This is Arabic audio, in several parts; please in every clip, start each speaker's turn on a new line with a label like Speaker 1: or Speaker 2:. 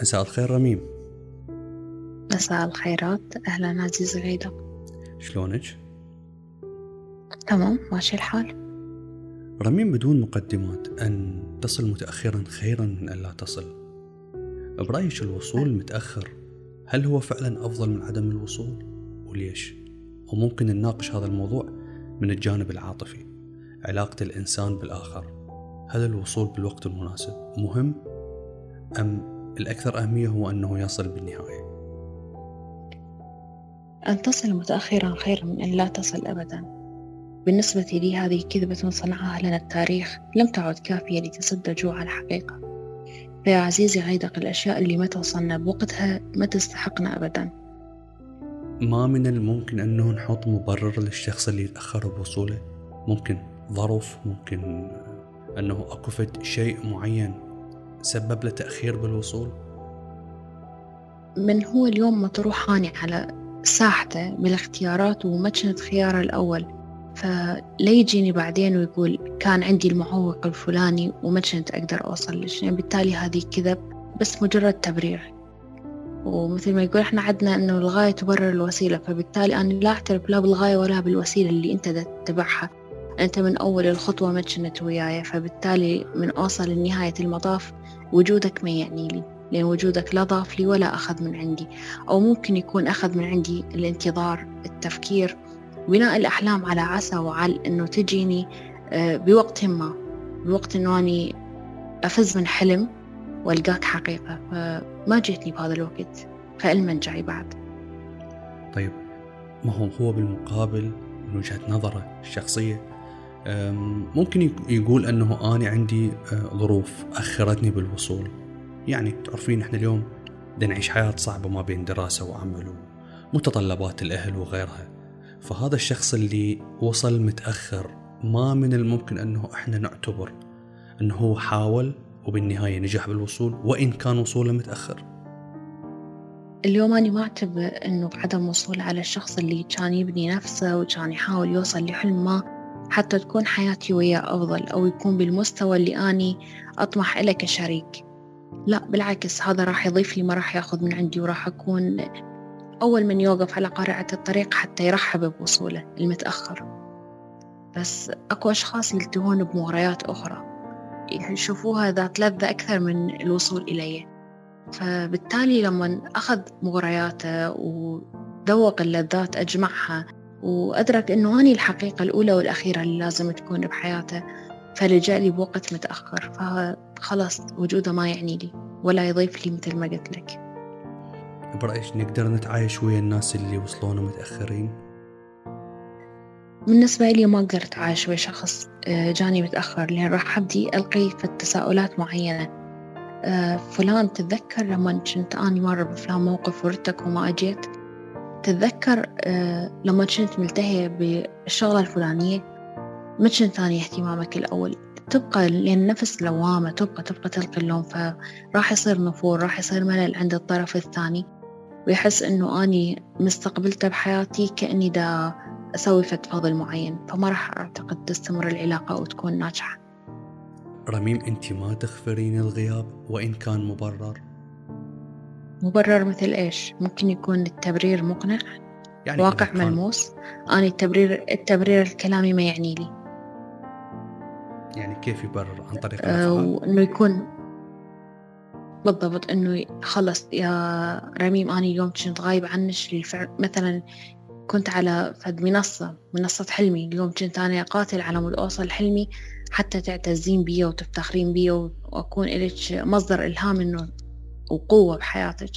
Speaker 1: مساء الخير رميم
Speaker 2: مساء الخيرات أهلا عزيزي غيدة
Speaker 1: شلونك؟
Speaker 2: تمام ماشي الحال
Speaker 1: رميم بدون مقدمات أن تصل متأخرا خيرا من أن لا تصل برأيك الوصول متأخر هل هو فعلا أفضل من عدم الوصول؟ وليش؟ وممكن نناقش هذا الموضوع من الجانب العاطفي علاقة الإنسان بالآخر هل الوصول بالوقت المناسب مهم أم الأكثر أهمية هو أنه يصل بالنهاية.
Speaker 2: أن تصل متأخرا خير من أن لا تصل أبدا. بالنسبة لي هذه كذبة صنعها لنا التاريخ لم تعد كافية لتسد جوع الحقيقة. فيا عزيزي غيدق الأشياء اللي ما توصلنا بوقتها ما تستحقنا أبدا.
Speaker 1: ما من الممكن أنه نحط مبرر للشخص اللي يتأخر بوصوله؟ ممكن ظرف ممكن أنه أكو شيء معين. سبب له تأخير بالوصول؟
Speaker 2: من هو اليوم مطروح هاني على ساحته بالاختيارات وما كنت خياره الأول؟ فلا يجيني بعدين ويقول كان عندي المعوق الفلاني وما كنت أقدر أوصل لش يعني بالتالي هذه كذب بس مجرد تبرير. ومثل ما يقول إحنا عدنا إنه الغاية تبرر الوسيلة فبالتالي أنا لا أعترف لا بالغاية ولا بالوسيلة اللي أنت تتبعها. أنت من أول الخطوة ما كنت وياي فبالتالي من أوصل لنهاية المطاف وجودك ما يعني لي لأن وجودك لا ضاف لي ولا أخذ من عندي. أو ممكن يكون أخذ من عندي الانتظار التفكير بناء الأحلام على عسى وعل أنه تجيني آه، بوقت ما بوقت أنه أني أفز من حلم وألقاك حقيقة. فما جيتني بهذا الوقت فعلما جاي بعد.
Speaker 1: طيب ما هو هو بالمقابل من وجهة نظره الشخصية ممكن يقول أنه أنا عندي أه، ظروف أخرتني بالوصول. يعني تعرفين إحنا اليوم نعيش حياة صعبة ما بين دراسة وعمل ومتطلبات الأهل وغيرها. فهذا الشخص اللي وصل متأخر ما من الممكن أنه إحنا نعتبر أنه هو حاول وبالنهاية نجح بالوصول وإن كان وصوله متأخر.
Speaker 2: اليوم أنا ما أعتبر أنه عدم وصول على الشخص اللي كان يبني نفسه وكان يحاول يوصل لحلم ما حتى تكون حياتي وياه أفضل أو يكون بالمستوى اللي أني أطمح إليه كشريك. لا بالعكس هذا راح يضيف لي ما راح ياخذ من عندي وراح أكون أول من يوقف على قارعة الطريق حتى يرحب بوصوله المتأخر. بس أكو أشخاص يلتهون بمغريات أخرى يشوفوها ذات لذة أكثر من الوصول إلي فبالتالي لما أخذ مغرياته وذوق اللذات أجمعها وأدرك إنه أني الحقيقة الأولى والأخيرة اللي لازم تكون بحياته فلجأ لي بوقت متأخر فخلاص وجوده ما يعني لي ولا يضيف لي مثل ما قلت لك.
Speaker 1: برأيك نقدر نتعايش ويا الناس اللي وصلونا متأخرين؟
Speaker 2: بالنسبة لي ما أقدر أتعايش ويا شخص آه، جاني متأخر لأن راح أبدي ألقي في التساؤلات معينة. آه، فلان تتذكر لما كنت أني مرة بفلان موقف وردتك وما أجيت؟ تتذكر آه، لما كنت ملتهية بالشغلة الفلانية ما كنت ثاني اهتمامك الأول. تبقى لأن نفس لوامة تبقى تبقى تلقي اللوم فراح يصير نفور راح يصير ملل عند الطرف الثاني. ويحس إنه أني مستقبلته بحياتي كأني دا أسوي فت فضل معين فما راح أعتقد تستمر العلاقة وتكون ناجحة.
Speaker 1: رميم أنت ما تغفرين الغياب وإن كان مبرر؟
Speaker 2: مبرر مثل إيش؟ ممكن يكون التبرير مقنع يعني واقع ملموس. أنا التبرير التبرير الكلامي ما يعني لي.
Speaker 1: يعني كيف يبرر؟ عن طريق
Speaker 2: أه وإنه يكون بالضبط إنه خلص يا رميم أنا اليوم كنت غايب عنك للفعل. مثلا كنت على فد منصة منصة حلمي. اليوم كنت أنا قاتل على مود أوصل حلمي حتى تعتزين بي وتفتخرين بي وأكون إلك مصدر إلهام إنه وقوة بحياتك.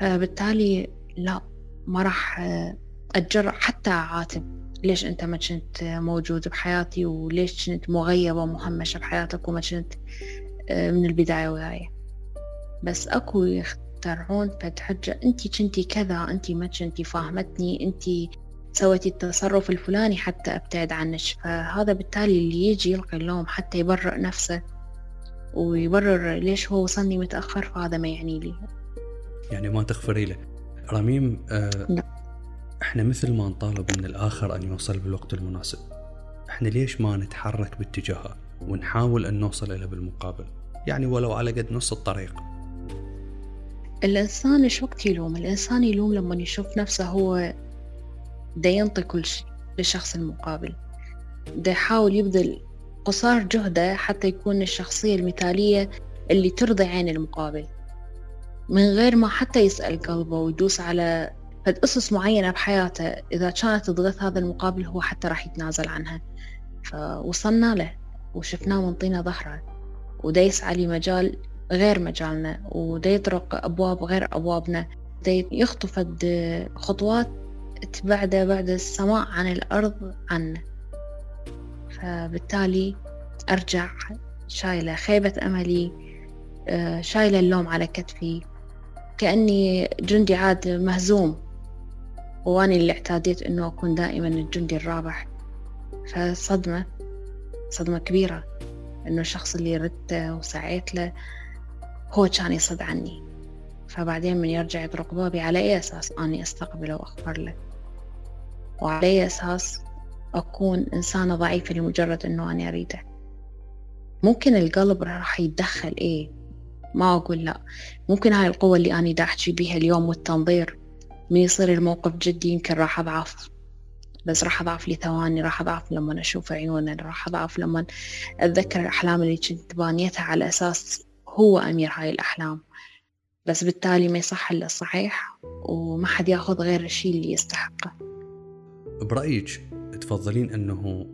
Speaker 2: فبالتالي لا ما راح أتجرأ حتى أعاتب ليش أنت ما كنت موجود بحياتي وليش كنت مغيبة ومهمشة بحياتك وما كنت آه، من البداية وياي بس أكو يخترعون فد حجة أنت كنتي كذا أنت ما كنتي فاهمتني أنت سويتي التصرف الفلاني حتى أبتعد عنك. فهذا بالتالي اللي يجي يلقي اللوم حتى يبرر نفسه. ويبرر ليش هو وصلني متأخر فهذا ما يعني لي.
Speaker 1: يعني ما تغفري له. رميم آه لا. إحنا مثل ما نطالب من الآخر أن يوصل بالوقت المناسب. إحنا ليش ما نتحرك باتجاهه ونحاول أن نوصل إليه بالمقابل؟ يعني ولو على قد نص الطريق.
Speaker 2: الإنسان إيش وقت يلوم؟ الإنسان يلوم لما يشوف نفسه هو دا ينطي كل شيء للشخص المقابل. دا يحاول يبذل قصار جهده حتى يكون الشخصية المثالية اللي ترضي عين المقابل. من غير ما حتى يسأل قلبه ويدوس على فد أسس معينة بحياته إذا كانت تضغط هذا المقابل هو حتى راح يتنازل عنها. فوصلنا له وشفناه منطينا ظهره. ودا يسعى لمجال غير مجالنا ودا يطرق أبواب غير أبوابنا. دا يخطو فد خطوات تبعده بعد السماء عن الأرض عنا فبالتالي أرجع شايلة خيبة أملي آه، شايلة اللوم على كتفي. كأني جندي عاد مهزوم. وأني اللي اعتاديت إنه أكون دائما الجندي الرابح. فصدمة صدمة كبيرة إنه الشخص اللي ردته وسعيت له هو كان يصد عني. فبعدين من يرجع يطرق بابي على أي أساس؟ أني أستقبله وأخبر له. وعلى أي أساس؟ أكون إنسانة ضعيفة لمجرد إنه أنا أريده. ممكن القلب راح يتدخل إيه؟ ما أقول لا. ممكن هاي القوة اللي أنا دا أحكي بيها اليوم والتنظير من يصير الموقف جدي يمكن راح أضعف بس راح أضعف لي ثواني راح أضعف لما أشوف عيونه راح أضعف لما أتذكر الأحلام اللي كنت بانيتها على أساس هو أمير هاي الأحلام. بس بالتالي ما يصح إلا الصحيح وما حد ياخذ غير الشيء اللي يستحقه.
Speaker 1: برأيك تفضلين أنه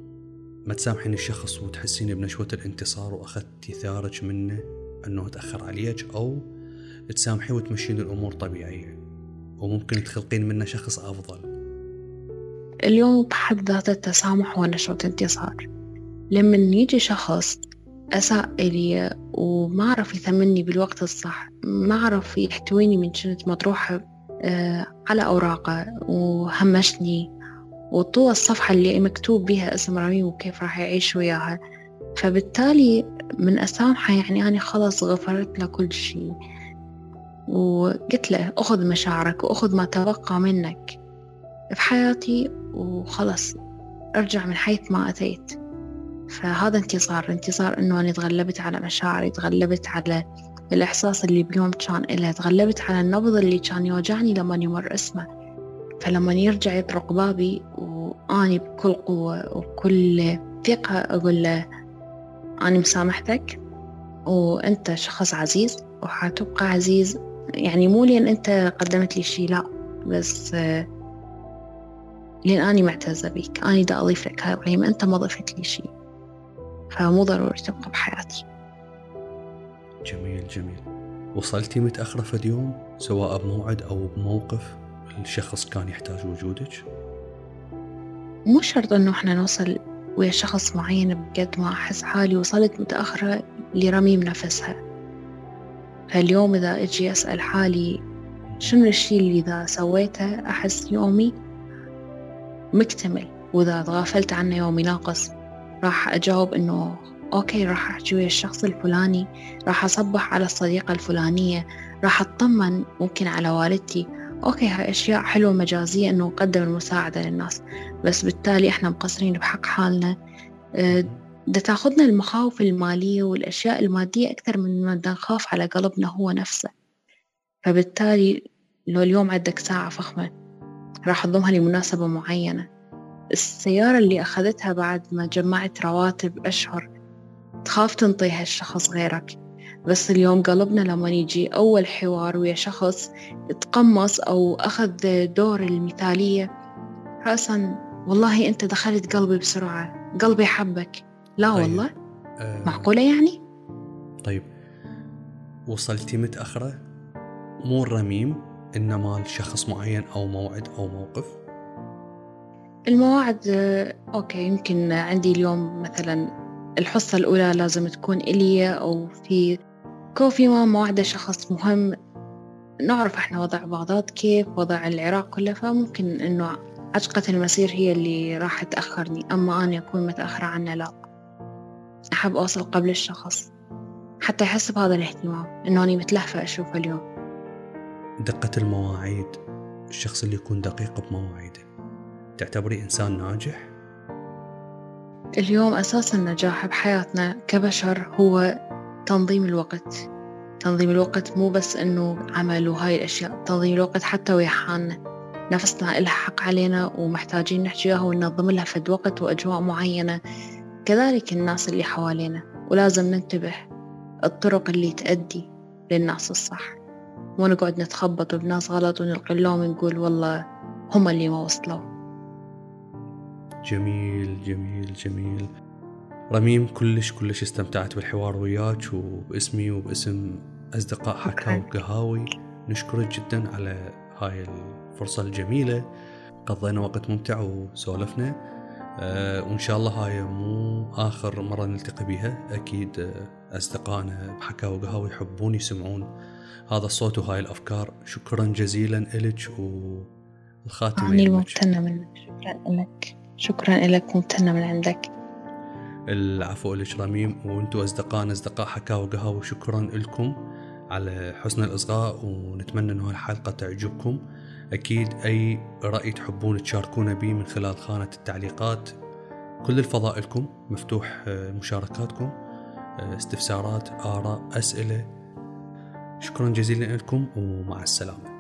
Speaker 1: ما تسامحين الشخص وتحسين بنشوة الانتصار وأخذتي ثارك منه أنه تأخر عليك أو تسامحي وتمشين الأمور طبيعية وممكن تخلقين منه شخص أفضل.
Speaker 2: اليوم بحد ذاته التسامح هو نشوة انتصار. لما يجي شخص أساء إلي وما عرف يثمني بالوقت الصح ما عرف يحتويني من كنت مطروحة آه، على أوراقه وهمشني وطوى الصفحة اللي مكتوب بها اسم رميم وكيف راح يعيش وياها. فبالتالي من أسامحه يعني أنا خلص غفرت له كل شيء. وقلت له أخذ مشاعرك وأخذ ما تبقى منك في حياتي وخلص أرجع من حيث ما أتيت. فهذا انتصار انتصار إنه أنا تغلبت على مشاعري تغلبت على الإحساس اللي بيوم كان إله تغلبت على النبض اللي كان يوجعني لما يمر اسمه. فلما يرجع يطرق بابي وأني بكل قوة وبكل ثقة أقول له أنا مسامحتك وأنت شخص عزيز وحتبقى عزيز. يعني مو لين أنت قدمت لي شي لا بس لين أني معتزة بيك أني دا أضيف لك هاي القيمة أنت ما ضفت لي شي. فمو ضروري تبقى بحياتي.
Speaker 1: جميل جميل. وصلتي متأخرة في اليوم سواء بموعد أو بموقف؟ الشخص كان يحتاج وجودك؟
Speaker 2: مو شرط إنه إحنا نوصل ويا شخص معين بقد ما أحس حالي وصلت متأخرة لرميم نفسها فاليوم إذا أجي أسأل حالي شنو الشي اللي إذا سويته أحس يومي مكتمل وإذا تغافلت عنه يومي ناقص. راح أجاوب إنه أوكي راح أحكي ويا الشخص الفلاني راح أصبح على الصديقة الفلانية راح أطمن ممكن على والدتي. أوكي هاي أشياء حلوة مجازية إنه نقدم المساعدة للناس. بس بالتالي إحنا مقصرين بحق حالنا. آه، ده تأخذنا المخاوف المالية والأشياء المادية أكثر من ما نخاف على قلبنا هو نفسه. فبالتالي لو اليوم عندك ساعة فخمة راح أضمها لمناسبة معينة. السيارة اللي أخذتها بعد ما جمعت رواتب أشهر تخاف تنطيها الشخص غيرك. بس اليوم قلبنا لما يجي أول حوار ويا شخص تقمص أو أخذ دور المثالية. رأسا والله أنت دخلت قلبي بسرعة. قلبي حبك. لا طيب. والله. أه معقولة يعني؟
Speaker 1: طيب. وصلتي متأخرة؟ مو الرميم إنما لشخص معين أو موعد أو موقف؟
Speaker 2: المواعد أوكي يمكن عندي اليوم مثلا الحصة الأولى لازم تكون إلي أو في كوفي ما موعدة شخص مهم. نعرف إحنا وضع بغداد كيف وضع العراق كله فممكن إنه عجقة المسير هي اللي راح تأخرني. أما أنا أكون متأخرة عنه لا. أحب أوصل قبل الشخص. حتى يحس بهذا الاهتمام إنه أنا متلهفة أشوفه اليوم.
Speaker 1: دقة المواعيد. الشخص اللي يكون دقيق بمواعيده. تعتبري إنسان ناجح؟
Speaker 2: اليوم أساس النجاح بحياتنا كبشر هو تنظيم الوقت. تنظيم الوقت مو بس إنه عمل وهاي الأشياء تنظيم الوقت حتى ويا حالنا نفسنا إلها حق علينا ومحتاجين نحكيها وننظم لها فد وقت وأجواء معينة. كذلك الناس اللي حوالينا ولازم ننتبه الطرق اللي تأدي للناس الصح. مو نقعد نتخبط بناس غلط ونلقي اللوم ونقول والله هم اللي ما وصلوا.
Speaker 1: جميل جميل جميل. رميم كلش كلش استمتعت بالحوار وياك وباسمي وباسم أصدقاء حكاو قهاوي نشكرك جدا على هاي الفرصة الجميلة. قضينا وقت ممتع وسولفنا. أه وإن شاء الله هاي مو آخر مرة نلتقي بها أكيد آه، أصدقائنا بحكاو وقهاوي يحبون يسمعون هذا الصوت وهاي الأفكار. شكرا جزيلا إلك والخاتمة
Speaker 2: أنا ممتنة منك. شكرا لك. شكرا لك ممتنة من عندك.
Speaker 1: العفو لك رميم وأنتم اصدقائنا أصدقاء حكاوي وقهوة شكرا لكم على حسن الإصغاء ونتمنى إنه الحلقة تعجبكم. أكيد أي رأي تحبون تشاركونا به من خلال خانة التعليقات. كل الفضاء لكم مفتوح آه، مشاركاتكم آه، استفسارات آراء أسئلة. شكرا جزيلا لكم ومع السلامة.